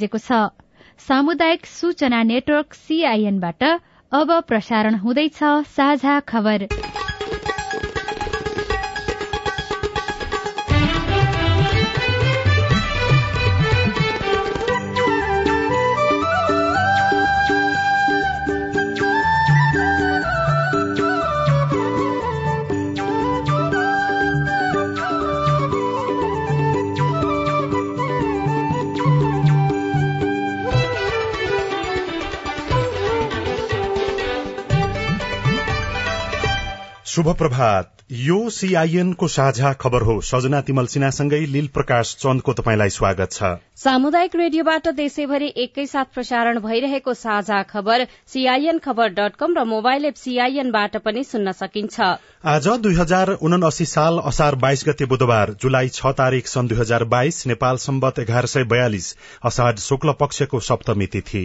पुगेको छ। सामुदायिक सूचना नेटवर्क सीआईएनबाट अब प्रसारण हुँदैछ साझा खबर। शुभ प्रभात यो सीआईएन को साझा खबर हो। सजना तिमल सिन्हासँगै लील प्रकाश चन्दको तपाईँलाई स्वागत छ। सामुदायिक रेडियोबाट देशैभरि एकैसाथ प्रसारण भइरहेको साझा खबर सीआईएन खबर डट कम र मोबाइल एप सीआईएनबाट पनि सुन्न सकिन्छ। आज दुई हजार उनासी साल असार बाइस गते बुधबार जुलाई छ तारीक सन् दुई हजार बाइस नेपाल सम्बत एघार सय बयालिस असाढ शुक्ल पक्षको सप्तमी तिथि।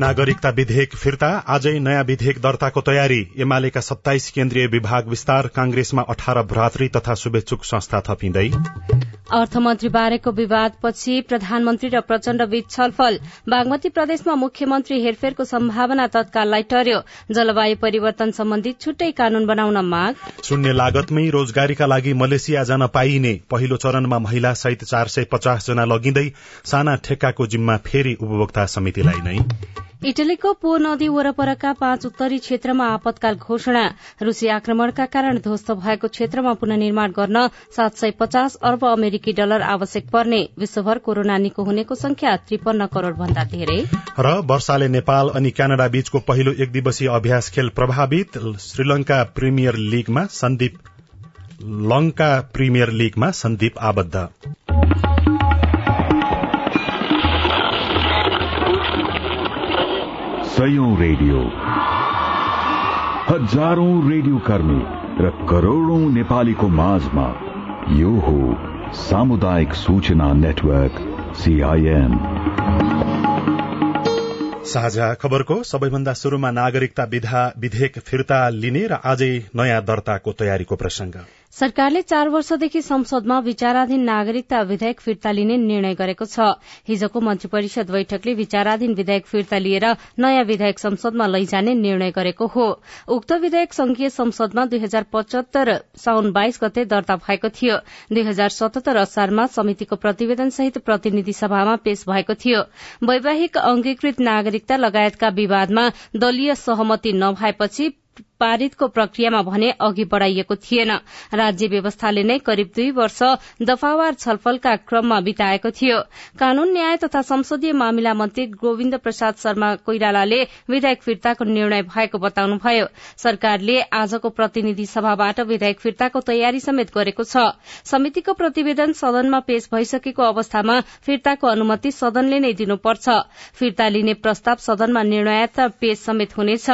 नागरिकता विधेयक फिर्ता आजै नयाँ विधेयक दर्ताको तयारी। एमालेका सत्ताइस केन्द्रीय विभाग विस्तार कांग्रेसमा अठार भ्रातृ तथा शुभेच्छुक संस्था थपिँदै। अर्थमन्त्री बारेको विवादपछि प्रधानमन्त्री र प्रचण्ड बीच छलफल। बागमती प्रदेशमा मुख्यमन्त्री हेरफेरको सम्भावना तत्काललाई टर्यो। जलवायु परिवर्तन सम्बन्धी छुट्टै कानून बनाउन माग। शून्य लागतमै रोजगारीका लागि मलेसिया जान पाइने। पहिलो चरणमा महिला सहित चार सय पचास जना लगिँदै साना ठेक्काको जिम्मा फेरि उपभोक्ता समितिलाई नै। इटलीको पो नदी वरपरका पाँच उत्तरी क्षेत्रमा आपतकाल घोषणा। रूसी आक्रमणका कारण ध्वस्त भएको क्षेत्रमा पुननिर्माण गर्न सात सय पचास अर्ब अमेरिकी डलर आवश्यक पर्ने। विश्वभर कोरोना निको हुनेको संख्या त्रिपन्न करोड़ भन्दा धेरै। र वर्षाले नेपाल अनि क्यानाडा बीचको पहिलो एक दिवसीय अभ्यास खेल प्रभावित श्रीलंका प्रिमियर लीगमा सन्दीप लंका प्रिमियर लीगमा सन्दीप आबद्ध। सयौं रेडियो। हजारौं रेडियो कर्मी र करोड़ौं नेपालीको माझमा यो हो सामुदायिक सूचना नेटवर्क सीआईएन साझा खबरको सबैभन्दा शुरूमा नागरिकता विधेयक फिर्ता लिने र आजै नयाँ दर्ताको तयारीको प्रसंग सरकारले चार वर्षदेखि संसदमा विचाराधीन नागरिकता विधेयक फिर्ता लिने निर्णय गरेको छ। हिजोको मन्त्री परिषद बैठकले विचाराधीन विधेयक फिर्ता लिएर नयाँ विधेयक संसदमा लैजाने निर्णय गरेको हो। उक्त विधेयक संघीय संसदमा दुई हजार पचहत्तर साउन बाइस गते दर्ता भएको थियो। दुई हजार सतहत्तर असारमा समितिको प्रतिवेदन सहित प्रतिनिधि सभामा पेश भएको थियो। वैवाहिक अंगीकृत नागरिकता लगायतका विवादमा दलीय सहमति नभएपछि पारितको प्रक्रियामा भने अघि बढ़ाइएको थिएन। राज्य व्यवस्थाले नै करिब दुई वर्ष दफावार छलफलका क्रममा बिताएको थियो। कानून न्याय तथा संसदीय मामिला मन्त्री गोविन्द प्रसाद शर्मा कोइरालाले विधेयक फिर्ताको निर्णय भएको बताउनुभयो। सरकारले आजको प्रतिनिधि सभाबाट विधेयक फिर्ताको तयारी समेत गरेको छ। समितिको प्रतिवेदन सदनमा पेश भइसकेको अवस्थामा फिर्ताको अनुमति सदनले नै दिनुपर्छ। फिर्ता लिने प्रस्ताव सदनमा निर्णयात्मक पेश समेत हुनेछ।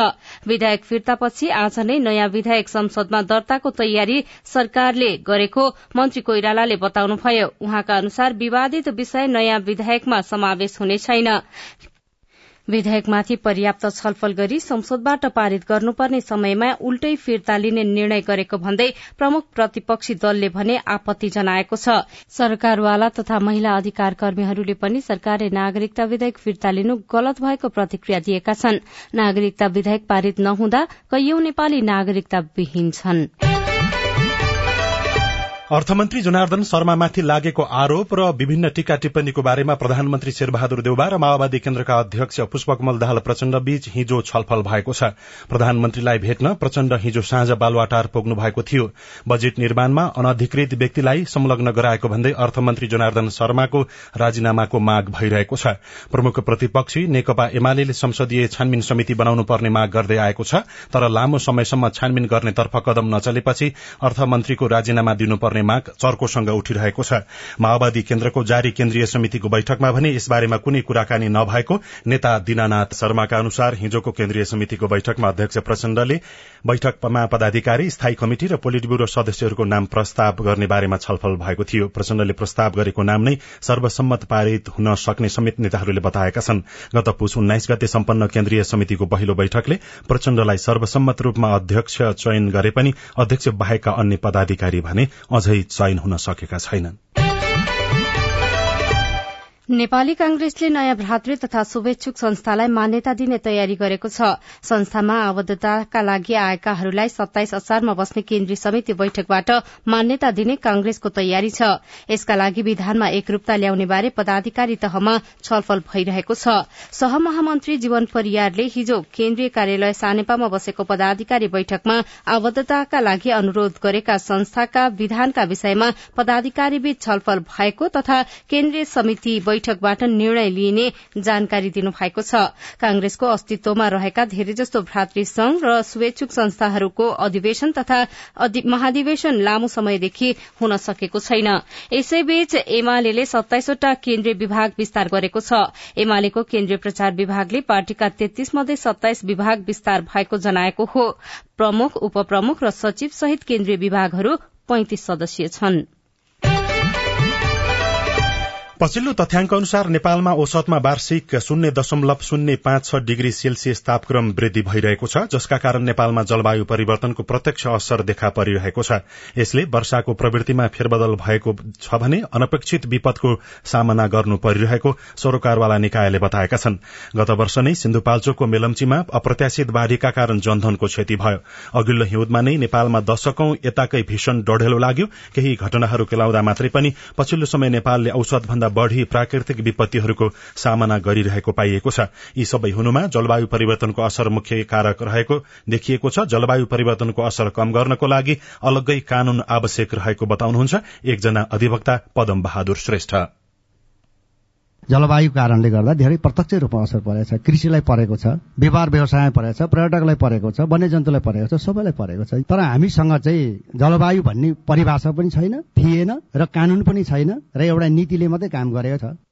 विधेयक फिर्तापछि आज नै नयाँ विधेयक संसदमा दर्ताको तयारी सरकारले गरेको मन्त्री कोइरालाले बताउनुभयो। उहाँका अनुसार विवादित विषय नयाँ विधेयकमा समावेश हुने छैन। विधेयकमाथि पर्याप्त छलफल गरी संसदबाट पारित गर्नुपर्ने समयमा उल्टै फिर्ता लिने निर्णय गरेको भन्दै प्रमुख प्रतिपक्षी दलले भने आपत्ति जनाएको छ। सरकारवाला तथा महिला अधिकार कर्मीहरूले पनि सरकारले नागरिकता विधेयक फिर्ता लिनु गलत भएको प्रतिक्रिया दिएका छन्। नागरिकता विधेयक पारित नहुँदा कैयौं नेपाली नागरिकता विहीन छन्। अर्थमन्त्री जनार्दन शर्मामाथि लागेको आरोप र विभिन्न टीका टिप्पणीको बारेमा प्रधानमन्त्री शेरबहादुर देउबा र माओवादी केन्द्रका अध्यक्ष पुष्पकमल दाहाल प्रचण्ड बीच हिजो छलफल भएको छ। प्रधानमन्त्रीलाई भेट्न प्रचण्ड हिजो साँझ बालुवाटार पुग्नु भएको थियो। बजेट निर्माणमा अनधिकृत व्यक्तिलाई संलग्न गराएको भन्दै अर्थमन्त्री जनार्दन शर्माको राजीनामाको माग भइरहेको छ। प्रमुख प्रतिपक्षी नेकपा एमाले संसदीय छानबिन समिति बनाउनु पर्ने माग गर्दै आएको छ तर लामो समयसम्म छानबिन गर्नेतर्फ कदम नचलेपछि अर्थमन्त्रीको राजीनामा दिनुपर्ने गर्नुपर्ने माग चर्कोसँग उठिरहेको छ। माओवादी केन्द्रको जारी केन्द्रीय समितिको बैठकमा भने यसबारेमा कुनै कुराकानी नभएको नेता दिनानाथ शर्माका अनुसार हिजोको केन्द्रीय समितिको बैठकमा अध्यक्ष प्रचण्डले बैठकमा पदाधिकारी स्थायी कमिटी र पोलिट ब्यूरो सदस्यहरूको नाम प्रस्ताव गर्ने बारेमा छलफल भएको थियो। प्रचण्डले प्रस्ताव गरेको नाम नै सर्वसम्मत पारित हुन सक्ने समेत नेताहरूले बताएका छन्। गत पुष उन्नाइस गते सम्पन्न केन्द्रीय समितिको पहिलो बैठकले प्रचण्डलाई सर्वसम्मत रूपमा अध्यक्ष चयन गरे पनि अध्यक्ष बाहेकका अन्य पदाधिकारी भने अझै चयन हुन सकेका छैनन्। नेपाली कांग्रेसले नयाँ भ्रातृ तथा शुभेच्छुक संस्थालाई मान्यता दिने तयारी गरेको छ। संस्थामा आबद्धताका लागि आएकाहरूलाई सत्ताइस असारमा बस्ने केन्द्रीय समिति बैठकबाट मान्यता दिने कांग्रेसको तयारी छ। यसका लागि विधानमा एकरूपता ल्याउने बारे पदाधिकारी तहमा छलफल भइरहेको छ। सहमहामन्त्री जीवन परियारले हिजो केन्द्रीय कार्यालय सानेपामा बसेको पदाधिकारी बैठकमा आबद्धताका लागि अनुरोध गरेका संस्थाका विधानका विषयमा पदाधिकारीबीच छलफल भएको तथा केन्द्रीय समिति बैठकबाट निर्णय लिइने जानकारी दिनुभएको छ। कांग्रेसको अस्तित्वमा रहेका धेरैजस्तो भ्रातृ संघ र शुभेच्छुक संस्थाहरूको अधिवेशन तथा महाधिवेशन लामो समयदेखि हुन सकेको छैन। यसैबीच एमाले सत्ताइसवटा केन्द्रीय विभाग विस्तार गरेको छ। एमालेको केन्द्रीय प्रचार विभागले पार्टीका तेत्तीस मध्ये सत्ताइस विभाग विस्तार भएको जनाएको हो। प्रमुख उपप्रमुख र सचिव सहित केन्द्रीय विभागहरू पैंतिस सदस्यीय छनृ। पछिल्लो तथ्याङ्क अनुसार नेपालमा औसतमा वार्षिक शून्य दशमलव शून्य पाँच छ डिग्री सेल्सियस तापक्रम वृद्धि भइरहेको छ जसका कारण नेपालमा जलवायु परिवर्तनको प्रत्यक्ष असर देखा परिरहेको छ। यसले वर्षाको प्रवृत्तिमा फेरबदल भएको छ भने अनपेक्षित विपदको सामना गर्नु परिरहेको सरोकारवाला निकायले बताएका छन्। गत वर्ष नै सिन्धुपाल्चोकको मेलम्चीमा अप्रत्याशित बाढ़ीका कारण जनधनको क्षति भयो। अघिल्लो हिउँदमा नै नेपालमा दशकौं यताकै भीषण डढेलो लाग्यो। केही घटनाहरू केलाउँदा मात्रै पनि पछिल्लो समय नेपालले औसत भन्दा बढ़ी प्राकृतिक विपत्तिहरूको सामना गरिरहेको पाइएको छ। यी सबै हुनुमा जलवायु परिवर्तनको असर मुख्य कारक रहेको देखिएको छ। जलवायु परिवर्तनको असर कम गर्नको लागि अलग्गै कानून आवश्यक रहेको बताउनुहुन्छ। एकजना अधिवक्ता पदम बहादुर श्रेष्ठ। जलवायु कारणले गर्दा धेरै प्रत्यक्ष रूपमा असर परेको छ। कृषिलाई परेको छ व्यापार व्यवसायमा परेको छ पर्यटकलाई परेको छ वन्यजन्तुलाई परेको छ सबैलाई परेको छ। तर हामीसँग चाहिँ जलवायु भन्ने परिभाषा पनि छैन थिएन र कानून पनि छैन र एउटा नीतिले मात्रै काम गरेको छ।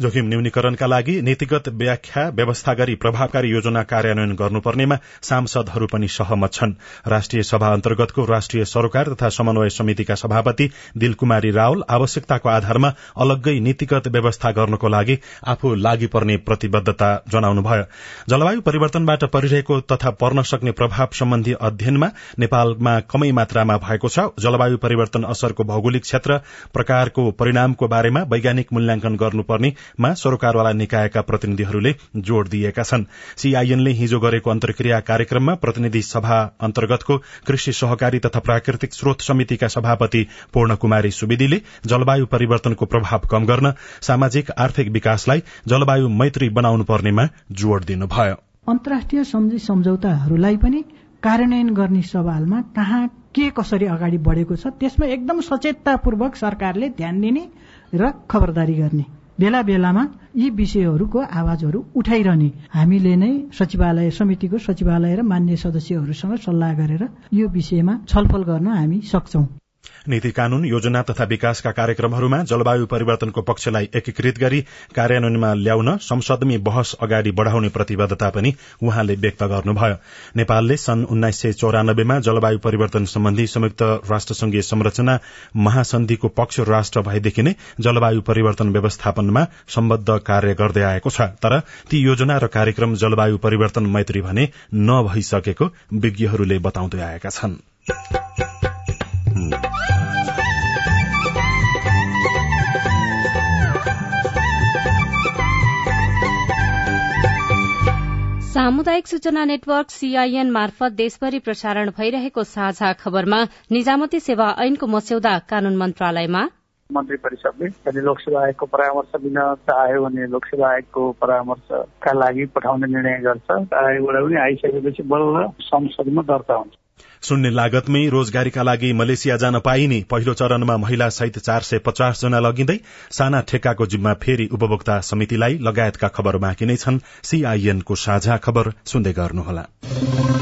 जोखिम न्यूनीकरणका लागि नीतिगत व्याख्या व्यवस्था गरी प्रभावकारी योजना कार्यान्वयन गर्नुपर्नेमा सांसदहरू पनि सहमत छन्। राष्ट्रिय सभा अन्तर्गतको राष्ट्रिय सरोकार तथा समन्वय समितिका सभापति दिलकुमारी रावल आवश्यकताको आधारमा अलग्गै नीतिगत व्यवस्था गर्नको लागि आफू लागि पर्ने प्रतिबद्धता जनाउनुभयो। जलवायु परिवर्तनबाट परिरहेको तथा पर्न सक्ने प्रभाव सम्बन्धी अध्ययनमा नेपालमा कमै मात्रामा भएको छ। जलवायु परिवर्तन असरको भौगोलिक क्षेत्र प्रकारको परिणामको बारेमा वैज्ञानिक मूल्याङ्कन गर्नुपर्ने गर्नेमा सरोकारवाला निकायका प्रतिनिधिहरूले जोड़ दिएका छन्। सीआईएनले हिजो गरेको अन्तर्क्रिया कार्यक्रममा प्रतिनिधि सभा अन्तर्गतको कृषि सहकारी तथा प्राकृतिक स्रोत समितिका सभापति पूर्ण कुमारी सुवेदीले जलवायु परिवर्तनको प्रभाव कम गर्न सामाजिक आर्थिक विकासलाई जलवायु मैत्री बनाउनु पर्नेमा जोड़ दिनुभयो। अन्तर्राष्ट्रिय सम्झी सम्झौताहरूलाई पनि कार्यान्वयन गर्ने सवालमा कहाँ के कसरी अगाडि बढेको छ त्यसमा एकदम सचेततापूर्वक सरकारले ध्यान दिने र खबरदारी गर्ने। बेला बेलामा यी विषयहरूको आवाजहरू उठाइरहने। हामीले नै सचिवालय समितिको सचिवालय र मान्य सदस्यहरूसँग सल्लाह गरेर यो विषयमा छलफल गर्न हामी सक्छौं। नीति कानून योजना तथा विकासका कार्यक्रमहरूमा जलवायु परिवर्तनको पक्षलाई एकीकृत गरी कार्यान्वयनमा ल्याउन संसदमी बहस अगाडि बढ़ाउने प्रतिबद्धता पनि उहाँले व्यक्त गर्नुभयो। नेपालले सन् उन्नाइस सय चौरानब्बेमा जलवायु परिवर्तन सम्बन्धी संयुक्त राष्ट्रसंघीय संरचना महासन्धिको पक्ष राष्ट्र भएदेखि नै जलवायु परिवर्तन व्यवस्थापनमा सम्बद्ध कार्य गर्दै आएको छ। तर ती योजना र कार्यक्रम जलवायु परिवर्तन मैत्री भने नभइसकेको विज्ञहरूले बताउँदै आएका छन्। सामुदायिक सूचना नेटवर्क सीआईएन मार्फत देशभरि प्रसारण भइरहेको साझा खबरमा निजामती सेवा ऐनको मस्यौदा कानून मन्त्रालयमा। मन्त्री परिषदले यदि लोकसेवा आयोगको परामर्श दिन चाह्यो भने लोकसेवा आयोगको परामर्शका लागि पठाउने निर्णय गर्छ। आयोगबाट पनि आइसकेपछि बल्ल संसदमा दर्ता हुन्छ। शून्य लागतमै रोजगारीका लागि मलेसिया जान पाइने पहिलो चरणमा महिला सहित चार सय पचास जना लगिँदै साना ठेक्काको जिम्मा फेरि उपभोक्ता समितिलाई लगायतका खबर बाँकी नै छन्। सीआईएनको साझा खबर सुन्दै गर्नुहोला।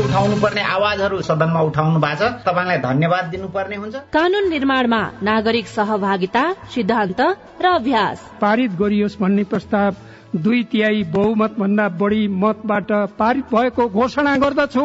उठाउनु पर्ने आवाजहरू सदनमा उठाउनु भएको छ। तपाईँलाई धन्यवाद दिनुपर्ने हुन्छ। कानून निर्माणमा नागरिक सहभागिता सिद्धान्त र अभ्यास। पारित गरियोस् भन्ने प्रस्ताव दुई तिहाई बहुमत भन्दा बढी मतबाट पारित भएको घोषणा गर्दछु।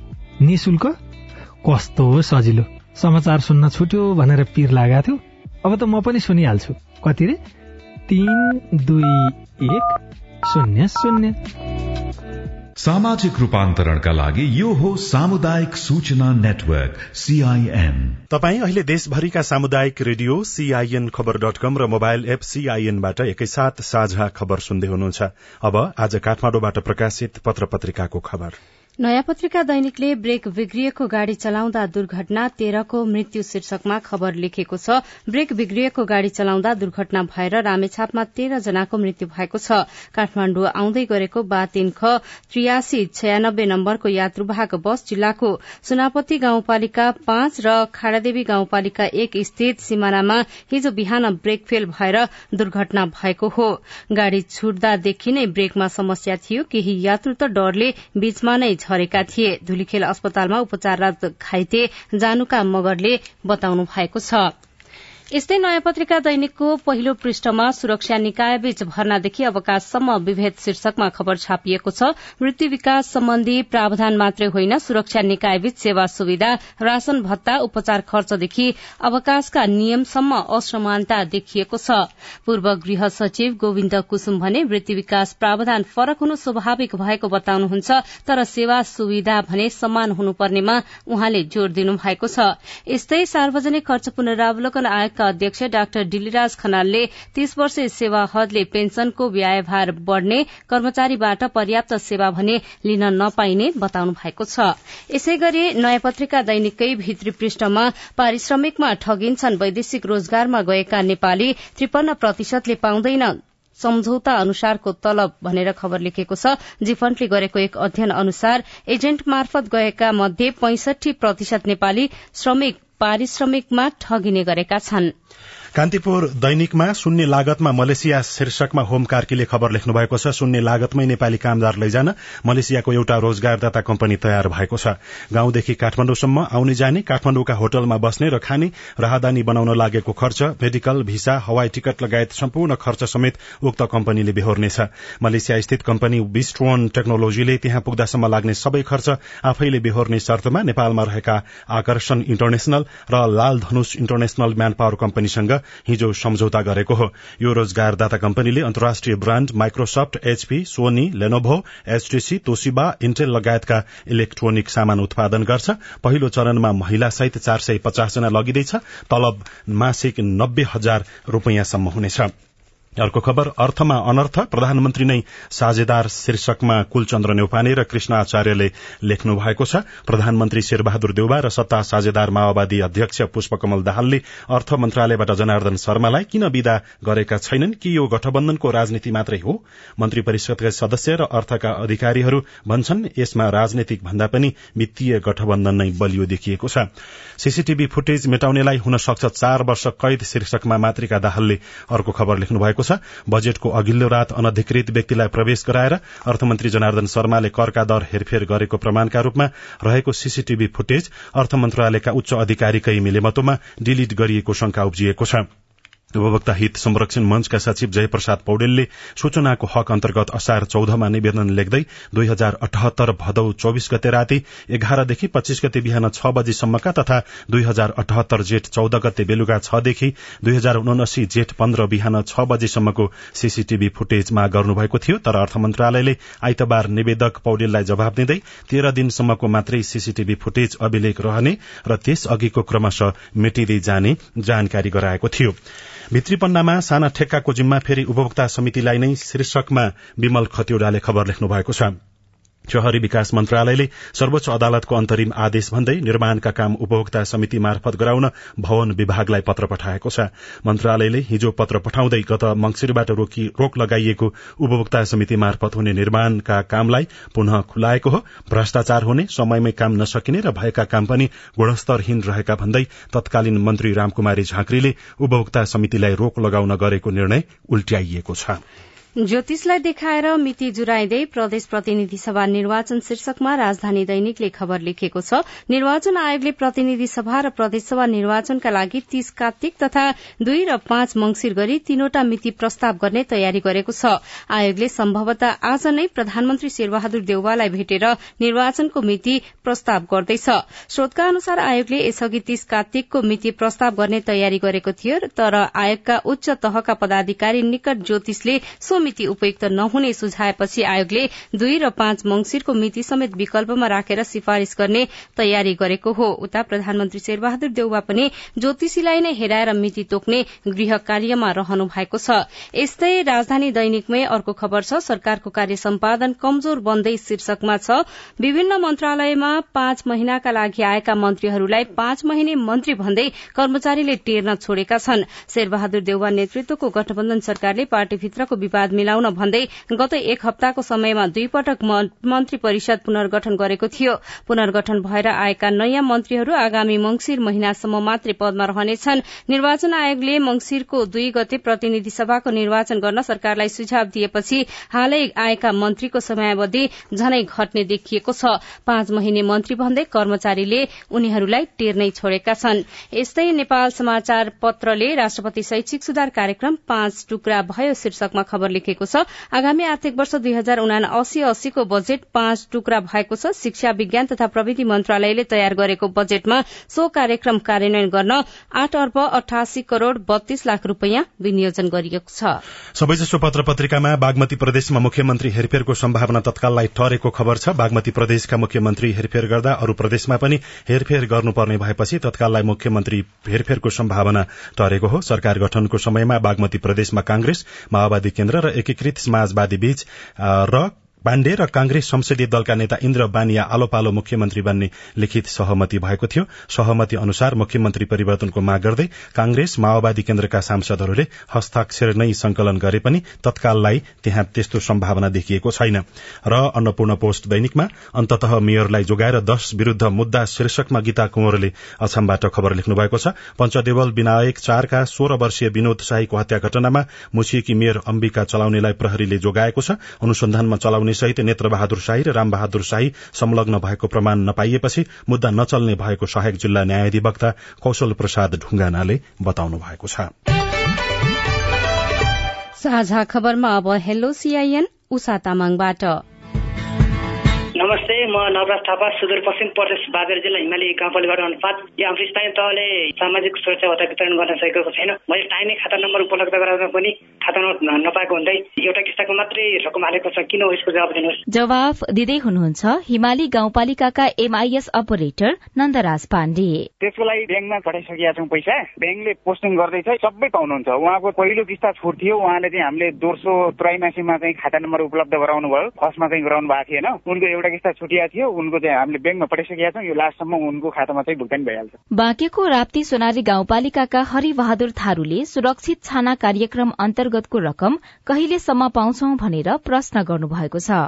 निशुल्क कस्तो सजिलो। समाचार सुन्न छुट्यो भनेर पिर लागेको थियो। अब त म पनि सुनिहाल्छु। कति रे? तीन दुई एक शून्य शून्य। सामाजिक रूपान्तरणका लागि यो हो सामुदायिक सूचना नेटवर्क सीआईएन तपाई अहिले देशभरिका सामुदायिक radio CIN Khabar dot com र मोबाइल एप सीआईएनबाट एकैसाथ साझा खबर सुन्दै हुनुहुन्छ। अब आज काठमाडौँबाट प्रकाशित पत्र पत्रिकाको खबर। नयाँ पत्रिका दैनिकले ब्रेक बिग्रिएको गाड़ी चलाउँदा दुर्घटना तेह्रको मृत्यु शीर्षकमा खबर लेखेको छ ब्रेक बिग्रिएको गाड़ी चलाउँदा दुर्घटना भएर रामेछापमा तेह्र जनाको मृत्यु भएको छ। काठमाण्डु आउँदै गरेको बा तीन ख त्रियासी छयानब्बे नम्बरको यात्रुवाहक बस जिल्लाको सुनापत्ती गाउँपालिका पाँच र खाडादेवी गाउँपालिका एक स्थित सिमानामा हिजो बिहान ब्रेक फेल भएर दुर्घटना भएको हो। गाड़ी छुट्दादेखि नै ब्रेकमा समस्या थियो केही यात्रु त डरले बीचमा नै झरेका थिए। धुलीखेल अस्पतालमा उपचाररत घाइते जानुका मगरले बताउनु भएको छ। यस्तै नयाँ पत्रिका दैनिकको पहिलो पृष्ठमा सुरक्षा निकायबीच भर्नादेखि अवकाशसम्म विभेद शीर्षकमा खबर छापिएको छ। मृत्यु विकास सम्बन्धी प्रावधान मात्रै होइन सुरक्षा निकायबीच सेवा सुविधा राशन भत्ता उपचार खर्चदेखि अवकाशका नियमसम्म असमानता देखिएको छ। पूर्व गृह सचिव गोविन्द कुसुम भने मृत्यु विकास प्रावधान फरक हुनु स्वाभाविक भएको बताउनुहुन्छ तर सेवा सुविधा भने समान हुनुपर्नेमा उहाँले जोड़ दिनु भएको छ। यस्तै सार्वजनिक खर्च पुनरावलोकन आयोग अध्यक्ष डाक्टर डिलिराज खनालले तीस वर्षे सेवा हदले पेन्सनको व्ययभार बढ़ने कर्मचारीबाट पर्याप्त सेवा भने लिन नपाइने बताउनु भएको छ। यसै गरी नयाँ पत्रिका दैनिककै भित्री पृष्ठमा पारिश्रमिकमा ठगिन्छन् वैदेशिक रोजगारमा गएका नेपाली त्रिपन्न प्रतिशतले पाउँदैन। सम्झौता अनुसारको तलब भनेर खबर लेखेको छ। जिफन्टले गरेको एक अध्ययन अनुसार एजेन्ट मार्फत गएका मध्ये पैंसठी प्रतिशत नेपाली श्रमिक पारिश्रमिकमा ठगिने गरेका छन्। कान्तिपुर दैनिकमा शून्य लागतमा मलेसिया शीर्षकमा होम कार्कीले खबर लेख्नु भएको छ। शून्य लागतमै नेपाली कामदार लैजान। मलेसियाको एउटा रोजगारदाता कम्पनी तयार भएको छ। गाउँदेखि काठमाडौँसम्म आउने जाने काठमाडौँका होटलमा बस्ने र खाने राहदानी बनाउन लागेको खर्च मेडिकल भिसा हवाई टिकट लगायत सम्पूर्ण खर्च समेत उक्त कम्पनीले बेहोर्नेछ। मलेसिया स्थित कम्पनी विस्टोन टेक्नोलोजीले त्यहाँ पुग्दासम्म लाग्ने सबै खर्च आफैले बेहोर्ने शर्तमा नेपालमा रहेका आकर्षण इन्टरनेशनल र Lal Dhanush international man power कम्पनीसँग हिजो सम्झौता गरेको हो। यो रोजगारदाता कम्पनीले अन्तर्राष्ट्रिय brand Microsoft HP Sony Lenovo HTC Toshiba Intel लगायतका इलेक्ट्रोनिक सामान उत्पादन गर्छ। पहिलो चरणमा महिला सहित चार सय पचास जना लगिँदैछ। तलब मासिक नब्बे हजार रूपियाँसम्म हुनेछ। अर्को खबर अर्थमा अनर्थ प्रधानमन्त्री नै साझेदार शीर्षकमा कुलचन्द्र नेउपाने र कृष्ण आचार्यले लेख्नु भएको छ। प्रधानमन्त्री शेरबहादुर देउबा र सत्ता साझेदार माओवादी अध्यक्ष पुष्पकमल दाहालले अर्थ मन्त्रालयबाट जनार्दन शर्मालाई किन विदा गरेका छैनन्? कि यो गठबन्धनको राजनीति मात्रै हो? मन्त्री परिषदका सदस्य र अर्थका अधिकारीहरू भन्छन् यसमा राजनीतिक भन्दा पनि वित्तीय गठबन्धन नै बलियो देखिएको छ। सीसीटीभी फुटेज मेटाउनेलाई हुन सक्छ चार वर्ष कैद शीर्षकमा मातृका दाहालले अर्को खबर लेख्नु भएको छ। बजेटको अघिल्लो रात अनधिकृत व्यक्तिलाई प्रवेश गराएर अर्थमन्त्री जनार्दन शर्माले करका दर हेरफेर गरेको प्रमाणका रूपमा रहेको सीसीटीभी फुटेज अर्थ मन्त्रालयका उच्च अधिकारीकै मिलेमतोमा डिलिट गरिएको शंका उब्जिएको छ। उपभोक्ता हित संरक्षण मंचका सचिव जयप्रसाद पौडेलले सूचनाको हक अन्तर्गत असार चौधमा निवेदन लेख्दै दुई हजार अठहत्तर भदौ चौविस गते राति एघारदेखि पच्चीस गते बिहान छ बजीसम्मका तथा दुई हजार अठहत्तर जेठ चौध गते बेलुका छदेखि दुई हजार उनासी जेठ पन्ध्र बिहान छ बजीसम्मको सीसीटीभी फुटेज माग गर्नुभएको थियो तर अर्थ मन्त्रालयले आइतबार निवेदक पौडेललाई जवाब दिँदै तेह्र दिनसम्मको मात्रै सीसीटीभी फुटेज अभिलेख रहने र त्यस अघिको क्रमशः मेटिँदै जाने जानकारी गराएको थियो। भित्रीपन्नामा साना ठेक्काको जिम्मा फेरि उपभोक्ता समितिलाई नै शीर्षकमा विमल खतिवड़ाले खबर लेख्नु भएको छ। शहरी विकास मन्त्रालयले सर्वोच्च अदालतको अन्तरिम आदेश भन्दै निर्माणका काम उपभोक्ता समिति मार्फत गराउन भवन विभागलाई पत्र पठाएको छ। मन्त्रालयले हिजो पत्र पठाउँदै गत मंगिरबाट रोक लगाइएको उपभोक्ता समिति मार्फत हुने निर्माणका कामलाई पुनः खुलाएको हो। भ्रष्टाचार हुने समयमै काम नसकिने र भएका काम पनि गुणस्तरहीन रहेका भन्दै तत्कालीन मन्त्री रामकुमारी झाँक्रीले उपभोक्ता समितिलाई रोक लगाउन गरेको निर्णय उल्ट्याइएको छ। ज्योतिषलाई देखाएर मिति जुराइँदै प्रदेश प्रतिनिधि सभा निर्वाचन शीर्षकमा राजधानी दैनिकले खबर लेखेको छ निर्वाचन आयोगले प्रतिनिधि सभा र प्रदेशसभा निर्वाचनका लागि तीस कार्तिक तथा दुई र पाँच मंगिर गरी तीनवटा मिति प्रस्ताव गर्ने तयारी गरेको छ। आयोगले सम्भवतः आज नै प्रधानमन्त्री शेरबहादुर देउवालाई भेटेर निर्वाचनको मिति प्रस्ताव गर्दैछ। स्रोतका अनुसार आयोगले यसअघि तीस कार्तिकको मिति प्रस्ताव गर्ने तयारी गरेको थियो तर आयोगका उच्च तहका पदाधिकारी निकट ज्योतिषले सो मिति उपयुक्त नहुने सुझाएपछि आयोगले दुई र पाँच मंगिरको मिति समेत विकल्पमा राखेर सिफारिश गर्ने तयारी गरेको हो। उता प्रधानमन्त्री शेरबहादुर देउवा पनि ज्योतिषीलाई नै हेराएर मिति तोक्ने गृह कार्यमा रहनु भएको छ। यस्तै राजधानी दैनिकमै अर्को खबर छ। सरकारको कार्य सम्पादन कमजोर बन्दै शीर्षकमा छ विभिन्न मन्त्रालयमा पाँच महिनाका लागि आएका मन्त्रीहरूलाई पाँच महिने मन्त्री भन्दै कर्मचारीले टेर्न छोडेका छन्। शेरबहादुर देउवा नेतृत्वको गठबन्धन सरकारले पार्टीभित्रको विवाद मिलाउन भन्दै गत एक हप्ताको समयमा दुई पटक मन्त्री परिषद पुनर्गठन गरेको थियो। पुनर्गठन भएर आएका नयाँ मन्त्रीहरू आगामी मंगिर महिनासम्म मात्रै पदमा रहनेछन्। निर्वाचन आयोगले मंगिरको दुई गते प्रतिनिधि सभाको निर्वाचन गर्न सरकारलाई सुझाव दिएपछि हालै आएका मन्त्रीको समयावधि झनै घट्ने देखिएको छ। पाँच महिने मन्त्री भन्दै कर्मचारीले उनीहरूलाई टेर्नै छोडेका छन्। यस्तै नेपाल समाचार पत्रले राष्ट्रपति शैक्षिक सुधार कार्यक्रम पाँच टुक्रा भयो शीर्षकमा खबर लेखेको छ। आगामी आर्थिक वर्ष दुई हजार उना अस्सी अस्सीको बजेट पाँच टुक्रा भएको छ। शिक्षा विज्ञान तथा प्रविधि मन्त्रालयले तयार गरेको बजेटमा सो कार्यक्रम कार्यान्वयन गर्न आठ अर्ब अठासी करोड़ बत्तीस लाख रूपियाँ विनियोजन गरिएको छ। सबैजसो पत्र पत्रिकामा बागमती प्रदेशमा मुख्यमन्त्री हेरफेरको सम्भावना तत्काललाई ठरेको खबर छ। बागमती प्रदेशका मुख्यमन्त्री हेरफेर गर्दा अरू प्रदेशमा पनि हेरफेर गर्नुपर्ने भएपछि तत्काललाई मुख्यमन्त्री हेरफेरको सम्भावना टरेको हो। सरकार गठनको समयमा बागमती प्रदेशमा कांग्रेस माओवादी केन्द्र र एकीकृत समाजवादी बीच र पाण्डे र कांग्रेस संसदीय दलका नेता इन्द्र बानिया आलो पालो मुख्यमन्त्री बन्ने लिखित सहमति भएको थियो। सहमति अनुसार मुख्यमन्त्री परिवर्तनको माग गर्दै कांग्रेस माओवादी केन्द्रका सांसदहरूले हस्ताक्षर नै संकलन गरे पनि तत्काललाई त्यहाँ त्यस्तो सम्भावना देखिएको छैन। र अन्नपूर्ण पोस्ट दैनिकमा अन्तत मेयरलाई जोगाएर दश विरूद्ध मुद्दा शीर्षकमा गीता कुंवरले अछामबाट खबर लेख्नु भएको छ। पञ्चदेवल विनायक चारका सोह्र वर्षीय विनोद शाहीको हत्या घटनामा मुछिएकी मेयर अम्बिका चलाउनेलाई प्रहरीले जोगाएको छ। अनुसन्धानमा चलाउने सहित नेत्र बहादुर शाही र रामबहादुर शाही संलग्न भएको प्रमाण नपाइएपछि मुद्दा नचल्ने भएको सहायक जिल्ला न्यायाधिवक्ता कौशल प्रसाद ढुंगानाले बताउनु भएको छ। साझा खबरमा अब हेलो सीआईएन उषा तामाङबाट। नमस्ते म नवराज थापा सुदूरपश्चिम प्रदेश बाबेर जिल्ला हिमाली गाउँपालिबाट अनुपात यो हाम्रो स्थानीय तहले सामाजिक सुरक्षा भत्ता वितरण गर्न सकेको छैन। मैले टाइमै खाता नम्बर उपलब्ध गराउँदा पनि खाता नपाएको हुँदै एउटा किस्ताको मात्रै रकम हालेको छ। किन हो यसको जवाब दिनुहोस्। जवाफ दिँदै हुनुहुन्छ हिमाली गाउँपालिकाका एमआईएस अपरेटर नन्दराज पाण्डे। त्यसको लागि ब्याङ्कमा पठाइसकेका छौँ पैसा। ब्याङ्कले पोस्टिङ गर्दैछ सबै पाउनुहुन्छ। उहाँको पहिलो किस्ता छुट थियो। उहाँले चाहिँ हामीले दोस्रो त्रैमासीमा चाहिँ खाता नम्बर उपलब्ध गराउनु भयो फर्स्टमा चाहिँ गराउनु भएको थिएन। उनको एउटा किस्ता छुटिया थियो उनको चाहिँ हामीले ब्याङ्कमा पठाइसकेका छौँ यो लास्टसम्म उनको खातामा चाहिँ भुक्तानी भइहाल्छ। बाँकेको राप्ती सोनारी गाउँपालिकाका हरिबहादुर थारूले सुरक्षित छाना कार्यक्रम अन्तर्गतको रकम कहिलेसम्म पाउँछौ भनेर प्रश्न गर्नुभएको छ।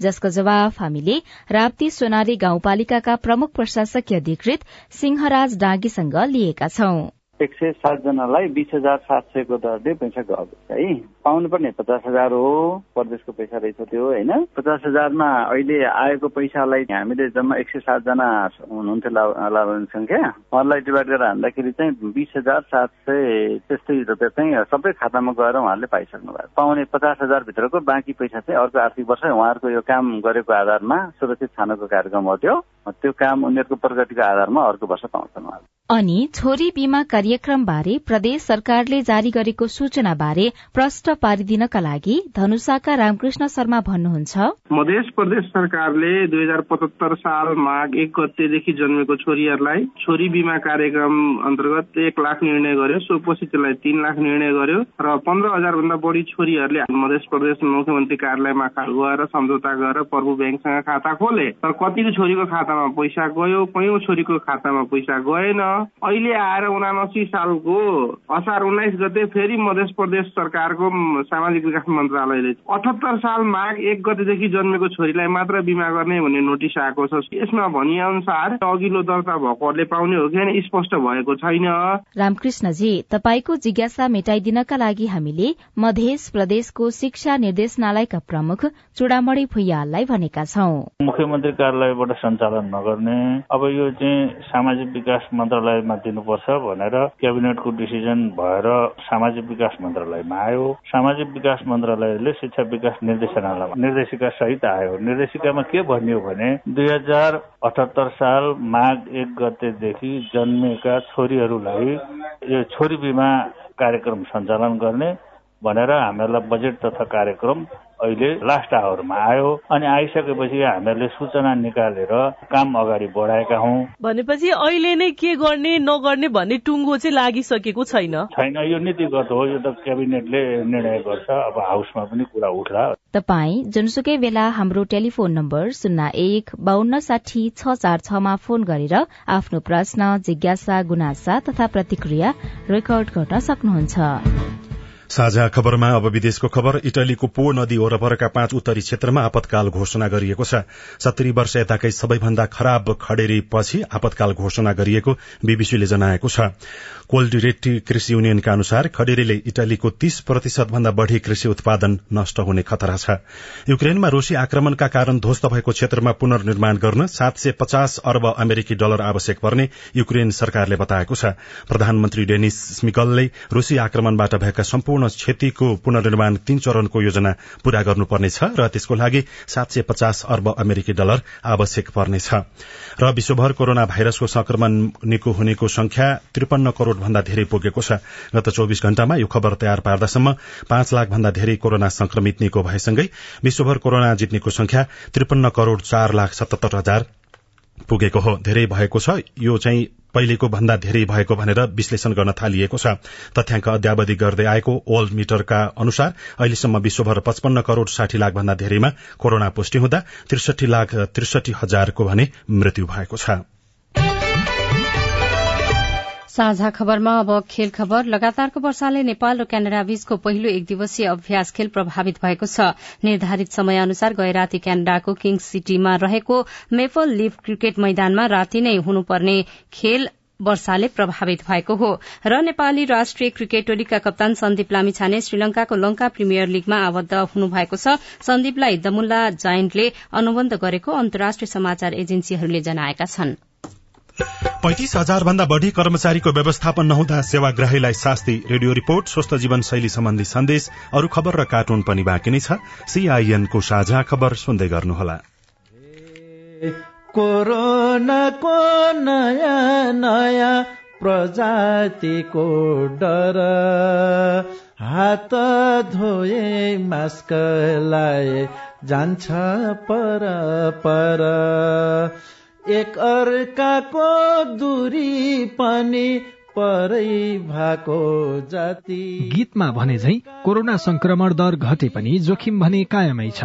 जसको जवाफ हामीले राप्ती सोनारी गाउँपालिकाका प्रमुख प्रशासकीय अधिकृत सिंहराज डाँगीसँग लिएका छौं। एक सय सातजनालाई बिस हजार सात सयको दरले पैसा गएको है। पाउनु पर्ने पचास हजार हो प्रदेशको पैसा रहेछ त्यो होइन? पचास हजारमा अहिले आएको पैसालाई हामीले जम्मा एक सय सातजना हुनुहुन्थ्यो लाभान्वित संख्या उहाँलाई डिभाइड गरेर हान्दाखेरि चाहिँ बिस हजार सात सय त्यस्तै रुपियाँ चाहिँ सबै खातामा गएर उहाँहरूले पाइसक्नु भएको पाउने पचास हजारभित्रको बाँकी पैसा चाहिँ अर्को आर्थिक वर्ष उहाँहरूको यो काम गरेको आधारमा सुरक्षित छानको कार्यक्रम हो त्यो। त्यो काम उनीहरूको प्रगतिको आधारमा अर्को वर्ष पाउँछन् उहाँले अनि छोरी बीमा कार्यक्रम बारे प्रदेश सरकारले जारी गरेको सूचना बारे प्रश्न पारिदिनका लागि धनुषाका रामकृष्ण शर्मा भन्नुहुन्छ। मध्य प्रदेश सरकारले दुई हजार पचहत्तर साल माघ एक गतेदेखि जन्मेको छोरीहरूलाई छोरी बीमा कार्यक्रम अन्तर्गत एक लाख निर्णय गर्यो सोपछि त्यसलाई तीन लाख निर्णय गर्यो र पन्ध्र हजार भन्दा बढी छोरीहरूले मध्य प्रदेश मुख्यमन्त्री कार्यालयमा गएर सम्झौता गरेर प्रभु ब्याङ्कसँग खाता खोले। तर कतिको छोरीको खातामा पैसा गयो कयौं छोरीको खातामा पैसा गएन। अहिले आएर उनासी सालको असार उन्नाइस गते फेरि मध्य प्रदेश सरकारको सामाजिक विकास मन्त्रालयले अठहत्तर साल माघ एक गतेदेखि जन्मेको छोरीलाई मात्र बिमा गर्ने भन्ने नोटिस आएको छ। यसमा भनिए अनुसार अघिल्लो दर्ता भएकोहरूले पाउने हो कि स्पष्ट भएको छैन। रामकृष्णजी तपाईँको जिज्ञासा मेटाइदिनका लागि हामीले मध्य प्रदेशको शिक्षा निर्देशनालयका प्रमुख चुडामणी भुइयाललाई भनेका छौं। मुख्यमन्त्री कार्यालयबाट सञ्चालन नगर्ने अब यो चाहिँ सामाजिक विकास मन्त्रालयमा दिनुपर्छ भनेर क्याबिनेटको डिसिजन भएर सामाजिक विकास मन्त्रालयमा आयो। सामाजिक विकास मन्त्रालयले शिक्षा विकास निर्देशनालयमा निर्देशिका सहित आयो। निर्देशिकामा के भनियो भने दुई हजार अठहत्तर साल माघ एक गतेदेखि जन्मेका छोरीहरूलाई यो छोरी बिमा कार्यक्रम सञ्चालन गर्ने भनेर हामीहरूलाई बजेट तथा कार्यक्रम अहिले लास्ट आवरमा आयो अनि आइसकेपछि हामीहरूले सूचना निकालेर काम अगाडि बढाएका हौ। भनेपछि अहिले नै के गर्ने नगर्ने भन्ने टुङ्गो चाहिँ लागिसकेको छैन। छैन यो नीतिगत हो यो त क्याबिनेटले निर्णय गर्छ अब हाउसमा पनि कुरा उठ्ला। तपाई जुनसुकै बेला हाम्रो टेलिफोन नम्बर शून्य एक बान्न साठी छ चार छमा फोन गरेर आफ्नो प्रश्न जिज्ञासा गुनासा तथा प्रतिक्रिया रेकर्ड गर्न सक्नुहुन्छ। साझा खबरमा अब विदेशको खबर इटलीको पो नदी वरपरका पाँच उत्तरी क्षेत्रमा आपतकाल घोषणा गरिएको छ। सत्तरी वर्ष यताकै सबैभन्दा खराब खडेरी पछि आपतकाल घोषणा गरिएको बीबीसीले जनाएको छ। कोल्डिरेटी कृषि युनियनका अनुसार खडेरीले इटलीको तीस प्रतिशत भन्दा बढ़ी कृषि उत्पादन नष्ट हुने खतरा छ। युक्रेनमा रूसी आक्रमणका कारण ध्वस्त भएको क्षेत्रमा पुनर्निर्माण गर्न सात सय पचास अर्ब अमेरिकी डलर आवश्यक पर्ने युक्रेन सरकारले बताएको छ। प्रधानमन्त्री डेनिस स्मिकलले रूसी आक्रमणबाट भएका सम्पूर्ण क्षतिको पुनर्निर्माण तीन चरणको योजना पूरा गर्नुपर्नेछ र त्यसको लागि सात सय पचास अर्ब अमेरिकी डलर आवश्यक पर्नेछ। र विश्वभर कोरोना भाइरसको संक्रमण निको हुनेको संख्या त्रिपन्न करोड़ भन्दा धेरै पुगेको छ। गत चौविस घण्टामा यो खबर तयार पार्दासम्म पाँच लाख भन्दा धेरै कोरोना संक्रमित निको भएसँगै विश्वभर कोरोना जित्नेको संख्या त्रिपन्न करोड़ चार लाख सतहत्तर हजार पुगेको हो। धेरै भएको छ। यो चाहिँ पहिलेको भन्दा धेरै भएको भनेर विश्लेषण गर्न थालिएको छ। तथ्याङ्क अध्यावधि गर्दै आएको ओल्ड मिटरका अनुसार अहिलेसम्म विश्वभर पचपन्न करोड़ साठी लाख भन्दा धेरैमा कोरोना पुष्टि हुँदा त्रिसठी लाख त्रिसठी हजारको भने मृत्यु भएको छ। साझा खबरमा अब खेल खबर। लगातारको वर्षाले नेपाल र क्यानाडा बीचको पहिलो एक दिवसीय अभ्यास खेल प्रभावित भएको छ। निर्धारित समय अनुसार गए राति क्यानाडाको किङ्स सिटीमा रहेको मेपल लिभ क्रिकेट मैदानमा राति नै हुनुपर्ने खेल वर्षाले प्रभावित भएको हो। र नेपाली राष्ट्रिय क्रिकेट टोलीका कप्तान सन्दीप लामिछाने श्रीलंकाको लंका प्रिमियर लीगमा आबद्ध हुनुभएको छ। सन्दीपलाई दमुल्ला जायन्टले अनुबन्ध गरेको अन्तर्राष्ट्रिय समाचार एजेन्सीहरूले जनाएका छन्। पैंतिस हजार भन्दा बढ़ी कर्मचारीको व्यवस्थापन नहुँदा सेवाग्राहीलाई शास्ति रेडियो रिपोर्ट स्वस्थ जीवन शैली सम्बन्धी सन्देश अरू खबर र कार्टुन पनि बाँकी नै छ। सीआईएनको साझा खबर सुन्दै गर्नुहोला। कोरोनाको नयाँ नयाँ प्रजातिको डर। हात धोए मास्क लाए जान्छ पर पर। एक अर्काको दूरी पनि परै भएको जाति। गीतमा भने झै कोरोना संक्रमण दर घटे पनि जोखिम भने कायमै छ।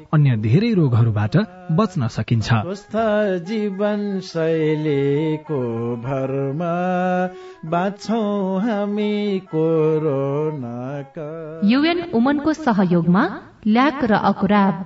अन्य धेरै रोगहरूबाट बच्न सकिन्छ। जीवन शैलीको भरमा बाँच्छौ हामी कोरोनाका। युएन उमनको सहयोगमा ल्याक र अकुराब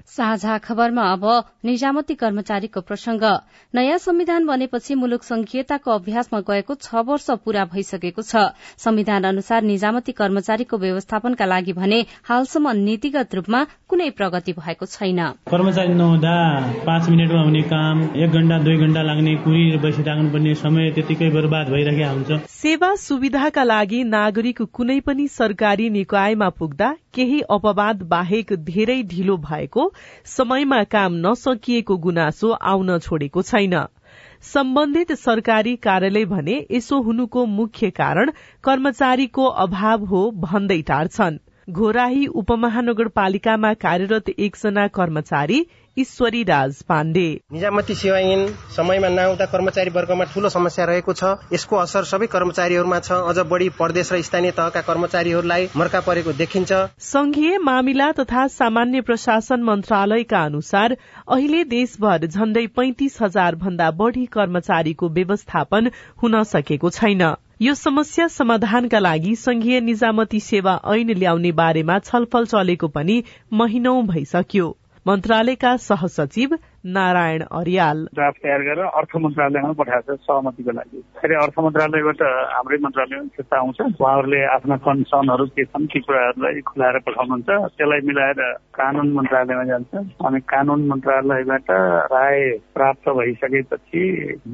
साझा खबरमा अब निजामती कर्मचारीको प्रसंग। नयाँ संविधान बनेपछि मुलुक संघीयताको अभ्यासमा गएको छ वर्ष पूरा भइसकेको छ। संविधान अनुसार निजामती कर्मचारीको व्यवस्थापनका लागि भने हालसम्म नीतिगत रूपमा कुनै प्रगति भएको छैन। कर्मचारी नहुँदा पाँच मिनटमा हुने काम एक घण्टा दुई घण्टा लाग्ने कुरी बसिराख्नुपर्ने समय त्यतिकै बर्बाद भइरहेको हुन्छ। सेवा सुविधाका लागि नागरिक कुनै पनि सरकारी निकायमा पुग्दा केही अपवाद बाहेक धेरै ढिलो भएको समयमा काम नसकिएको गुनासो आउन छोडेको छैन। सम्बन्धित सरकारी कार्यालय भने यसो हुनुको मुख्य कारण कर्मचारीको अभाव हो भन्दै टार्छन्। घोराही उपमहानगरपालिकामा कार्यरत एकजना कर्मचारी ईश्वरी राज पाण्डे। निजामती सेवा ऐन समयमा नआउँदा कर्मचारी वर्गमा ठूलो समस्या रहेको छ। यसको असर सबै कर्मचारीहरूमा छ। अझ बढ़ी प्रदेश र स्थानीय तहका कर्मचारीहरूलाई मर्का परेको देखिन्छ। संघीय मामिला तथा सामान्य प्रशासन मन्त्रालयका अनुसार अहिले देशभर झण्डै पैंतिस हजार भन्दा बढ़ी कर्मचारीको व्यवस्थापन हुन सकेको छैन। यो समस्या समाधानका लागि संघीय निजामती सेवा ऐन ल्याउने बारेमा छलफल चलेको पनि महिनौ भइसक्यो। मन्त्रालयका सहसचिव नारायण अर्याल। ड्राफ्ट तयार गरेर अर्थ मन्त्रालयमा पठाएको छ सहमतिको लागि। फेरि अर्थ मन्त्रालयबाट हाम्रै मन्त्रालयमा फिर्ता आउँछ। उहाँहरूले आफ्ना कन्सर्नहरू के छन् ती कुराहरूलाई खुलाएर पठाउनुहुन्छ। त्यसलाई मिलाएर कानून मन्त्रालयमा जान्छ। अनि कानून मन्त्रालयबाट राय प्राप्त भइसकेपछि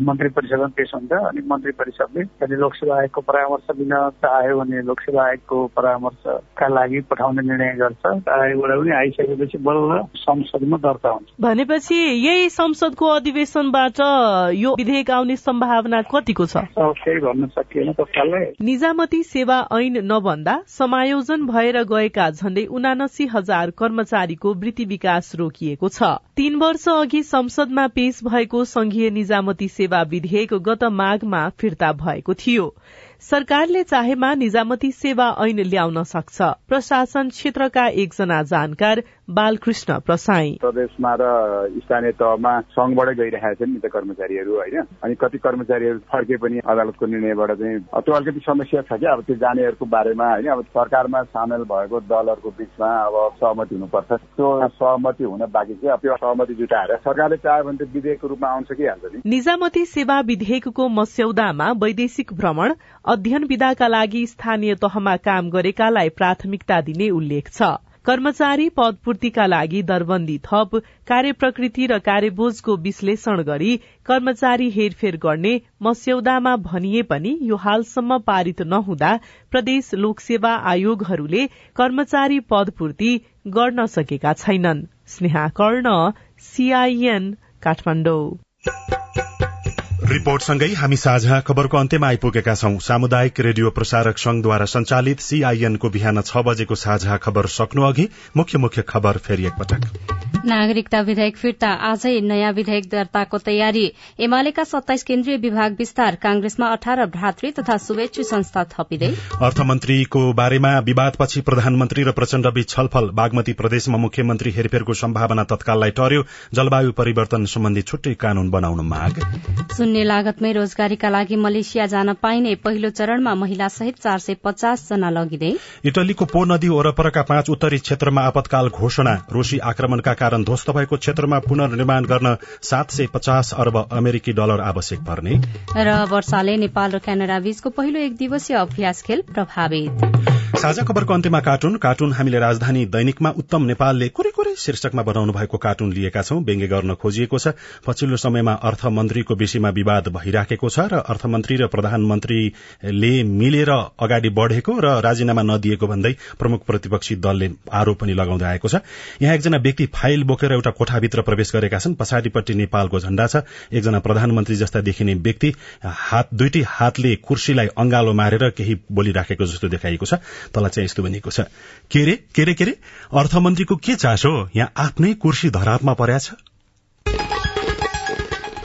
मन्त्री परिषदमा पेश हुन्छ। अनि मन्त्री परिषदले यदि लोकसेवा आयोगको परामर्श लिन चाह्यो भने लोकसेवा आयोगको परामर्शका लागि पठाउने निर्णय गर्छ। आयोगबाट पनि आइसकेपछि बल्ल संसदमा दर्ता हुन्छ। भनेपछि यही संसदको अधिवेशनबाट यो विधेयक आउने सम्भावना कतिको छ? निजामती सेवा ऐन नभन्दा समायोजन भएर गएका झण्डै उनासी हजार कर्मचारीको वृत्ति विकास रोकिएको छ। तीन वर्ष अघि संसदमा पेश भएको संघीय निजामती सेवा विधेयक गत माघमा फिर्ता भएको थियो। सरकारले चाहेमा निजामती सेवा ऐन ल्याउन सक्छ। प्रशासन क्षेत्रका एकजना जानकार बालकृष्ण प्रसाई। प्रदेशमा र स्थानीय तहमा संघबाटै गइरहेका छन् नि त कर्मचारीहरू होइन? अनि कति कर्मचारीहरू फर्के पनि अदालतको निर्णयबाट चाहिँ त्यो अलिकति समस्या छ कि अब त्यो जानेहरूको बारेमा होइन? अब सरकारमा सामेल भएको दलहरूको बिचमा अब सहमति हुनुपर्छ। त्यो सहमति हुन बाँकी चाहिँ अब त्यो सहमति जुटाएर सरकारले चाह्यो भने त्यो विधेयकको रूपमा आउन सकिहाल्छ नि। निजामती सेवा विधेयकको मस्यौदामा वैदेशिक भ्रमण अध्ययन विधाका लागि स्थानीय तहमा काम गरेकालाई प्राथमिकता दिने उल्लेख छ। कर्मचारी पदपूर्तिका लागि दरबन्दी थप कार्यप्रकृति र कार्यबोझको विश्लेषण गरी कर्मचारी हेरफेर गर्ने मस्यौदामा भनिए पनि यो हालसम्म पारित नहुँदा प्रदेश लोकसेवा आयोगहरूले कर्मचारी पदपूर्ति गर्न सकेका छैनन्। स्नेहा कर्ण सीआईएन काठमाडौँ। रिपोर्टसँगै हामी साझा खबरको अन्त्यमा आइपुगेका छौं। सामुदायिक रेडियो प्रसारक संघद्वारा संचालित सीआईएनको बिहान छ बजेको साझा खबर सक्नु अघि मुख्य मुख्य खबर फेरि एकपटक। नागरिकता विधेयक फिर्ता। आजै नयाँ विधेयक दर्ताको तयारी। एमालेका सत्ताइस केन्द्रीय विभाग विस्तार। कांग्रेसमा अठार भ्रातृ तथा शुभेच्छु संस्था थपिँदै। अर्थमन्त्रीको बारेमा विवादपछि प्रधानमन्त्री र प्रचण्डबीच छलफल। बागमती प्रदेशमा मुख्यमन्त्री हेरफेरको सम्भावना तत्काललाई टर्यो। जलवायु परिवर्तन सम्बन्धी छुट्टै कानून बनाउन माग। शून्य लागतमै रोजगारीका लागि मलेसिया जान पाइने पहिलो चरणमा महिला सहित चार सय पचास जना लगिँदै इटलीको पो नदी वरपरका पाँच उत्तरी क्षेत्रमा आपतकाल घोषणा। रूसी आक्रमणका कारण ध्वस्त भएको क्षेत्रमा पुनर्निर्माण गर्न सात सय पचास अर्ब अमेरिकी डलर आवश्यक पर्ने। र वर्षाले नेपाल र क्यानाडा बीचको पहिलो एक दिवसीय अभ्यास खेल प्रभावित। साझा खबरको अन्त्यमा कार्टुन। कार्टुन हामीले राजधानी दैनिकमा उत्तम नेपालले कुरै कुरै शीर्षकमा बनाउनु भएको कार्टुन लिएका छौं। व्यङ्ग्य गर्न खोजिएको छ। पछिल्लो समयमा अर्थमन्त्रीको विषयमा विवाद भइराखेको छ र अर्थमन्त्री र प्रधानमन्त्रीले मिलेर अगाडि बढ़ेको र राजीनामा नदिएको भन्दै प्रमुख प्रतिपक्षी दलले आरोप पनि लगाउँदै आएको छ। यहाँ एकजना व्यक्ति फाइल बोकेर एउटा कोठाभित्र प्रवेश गरेका छन्। पछाडिपट्टि नेपालको झण्डा छ। एकजना प्रधानमन्त्री जस्ता देखिने व्यक्ति हात दुईटै हातले कुर्सीलाई अंगालो मारेर केही बोलिराखेको जस्तो देखाइएको छ। तल चाहिँ यस्तो भनिएको छ। के रे? के रे? के रे? अर्थमन्त्रीको के चासो यहाँ आफ्नै कुर्सी धरापमा पर्या छ।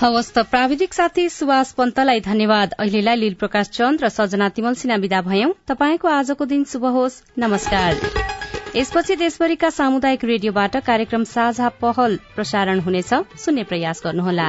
हवस् त प्राविधिक साथी सुभाष पन्तलाई धन्यवाद। अहिलेलाई लील प्रकाश चन्द र सजना तिमल सिन्हा विदा भयौं। तपाईँको आजको दिन शुभ होस्। नमस्कार। यसपछि देशभरिका सामुदायिक रेडियोबाट कार्यक्रम साझा पहल प्रसारण हुनेछ। सुन्ने प्रयास गर्नुहोला।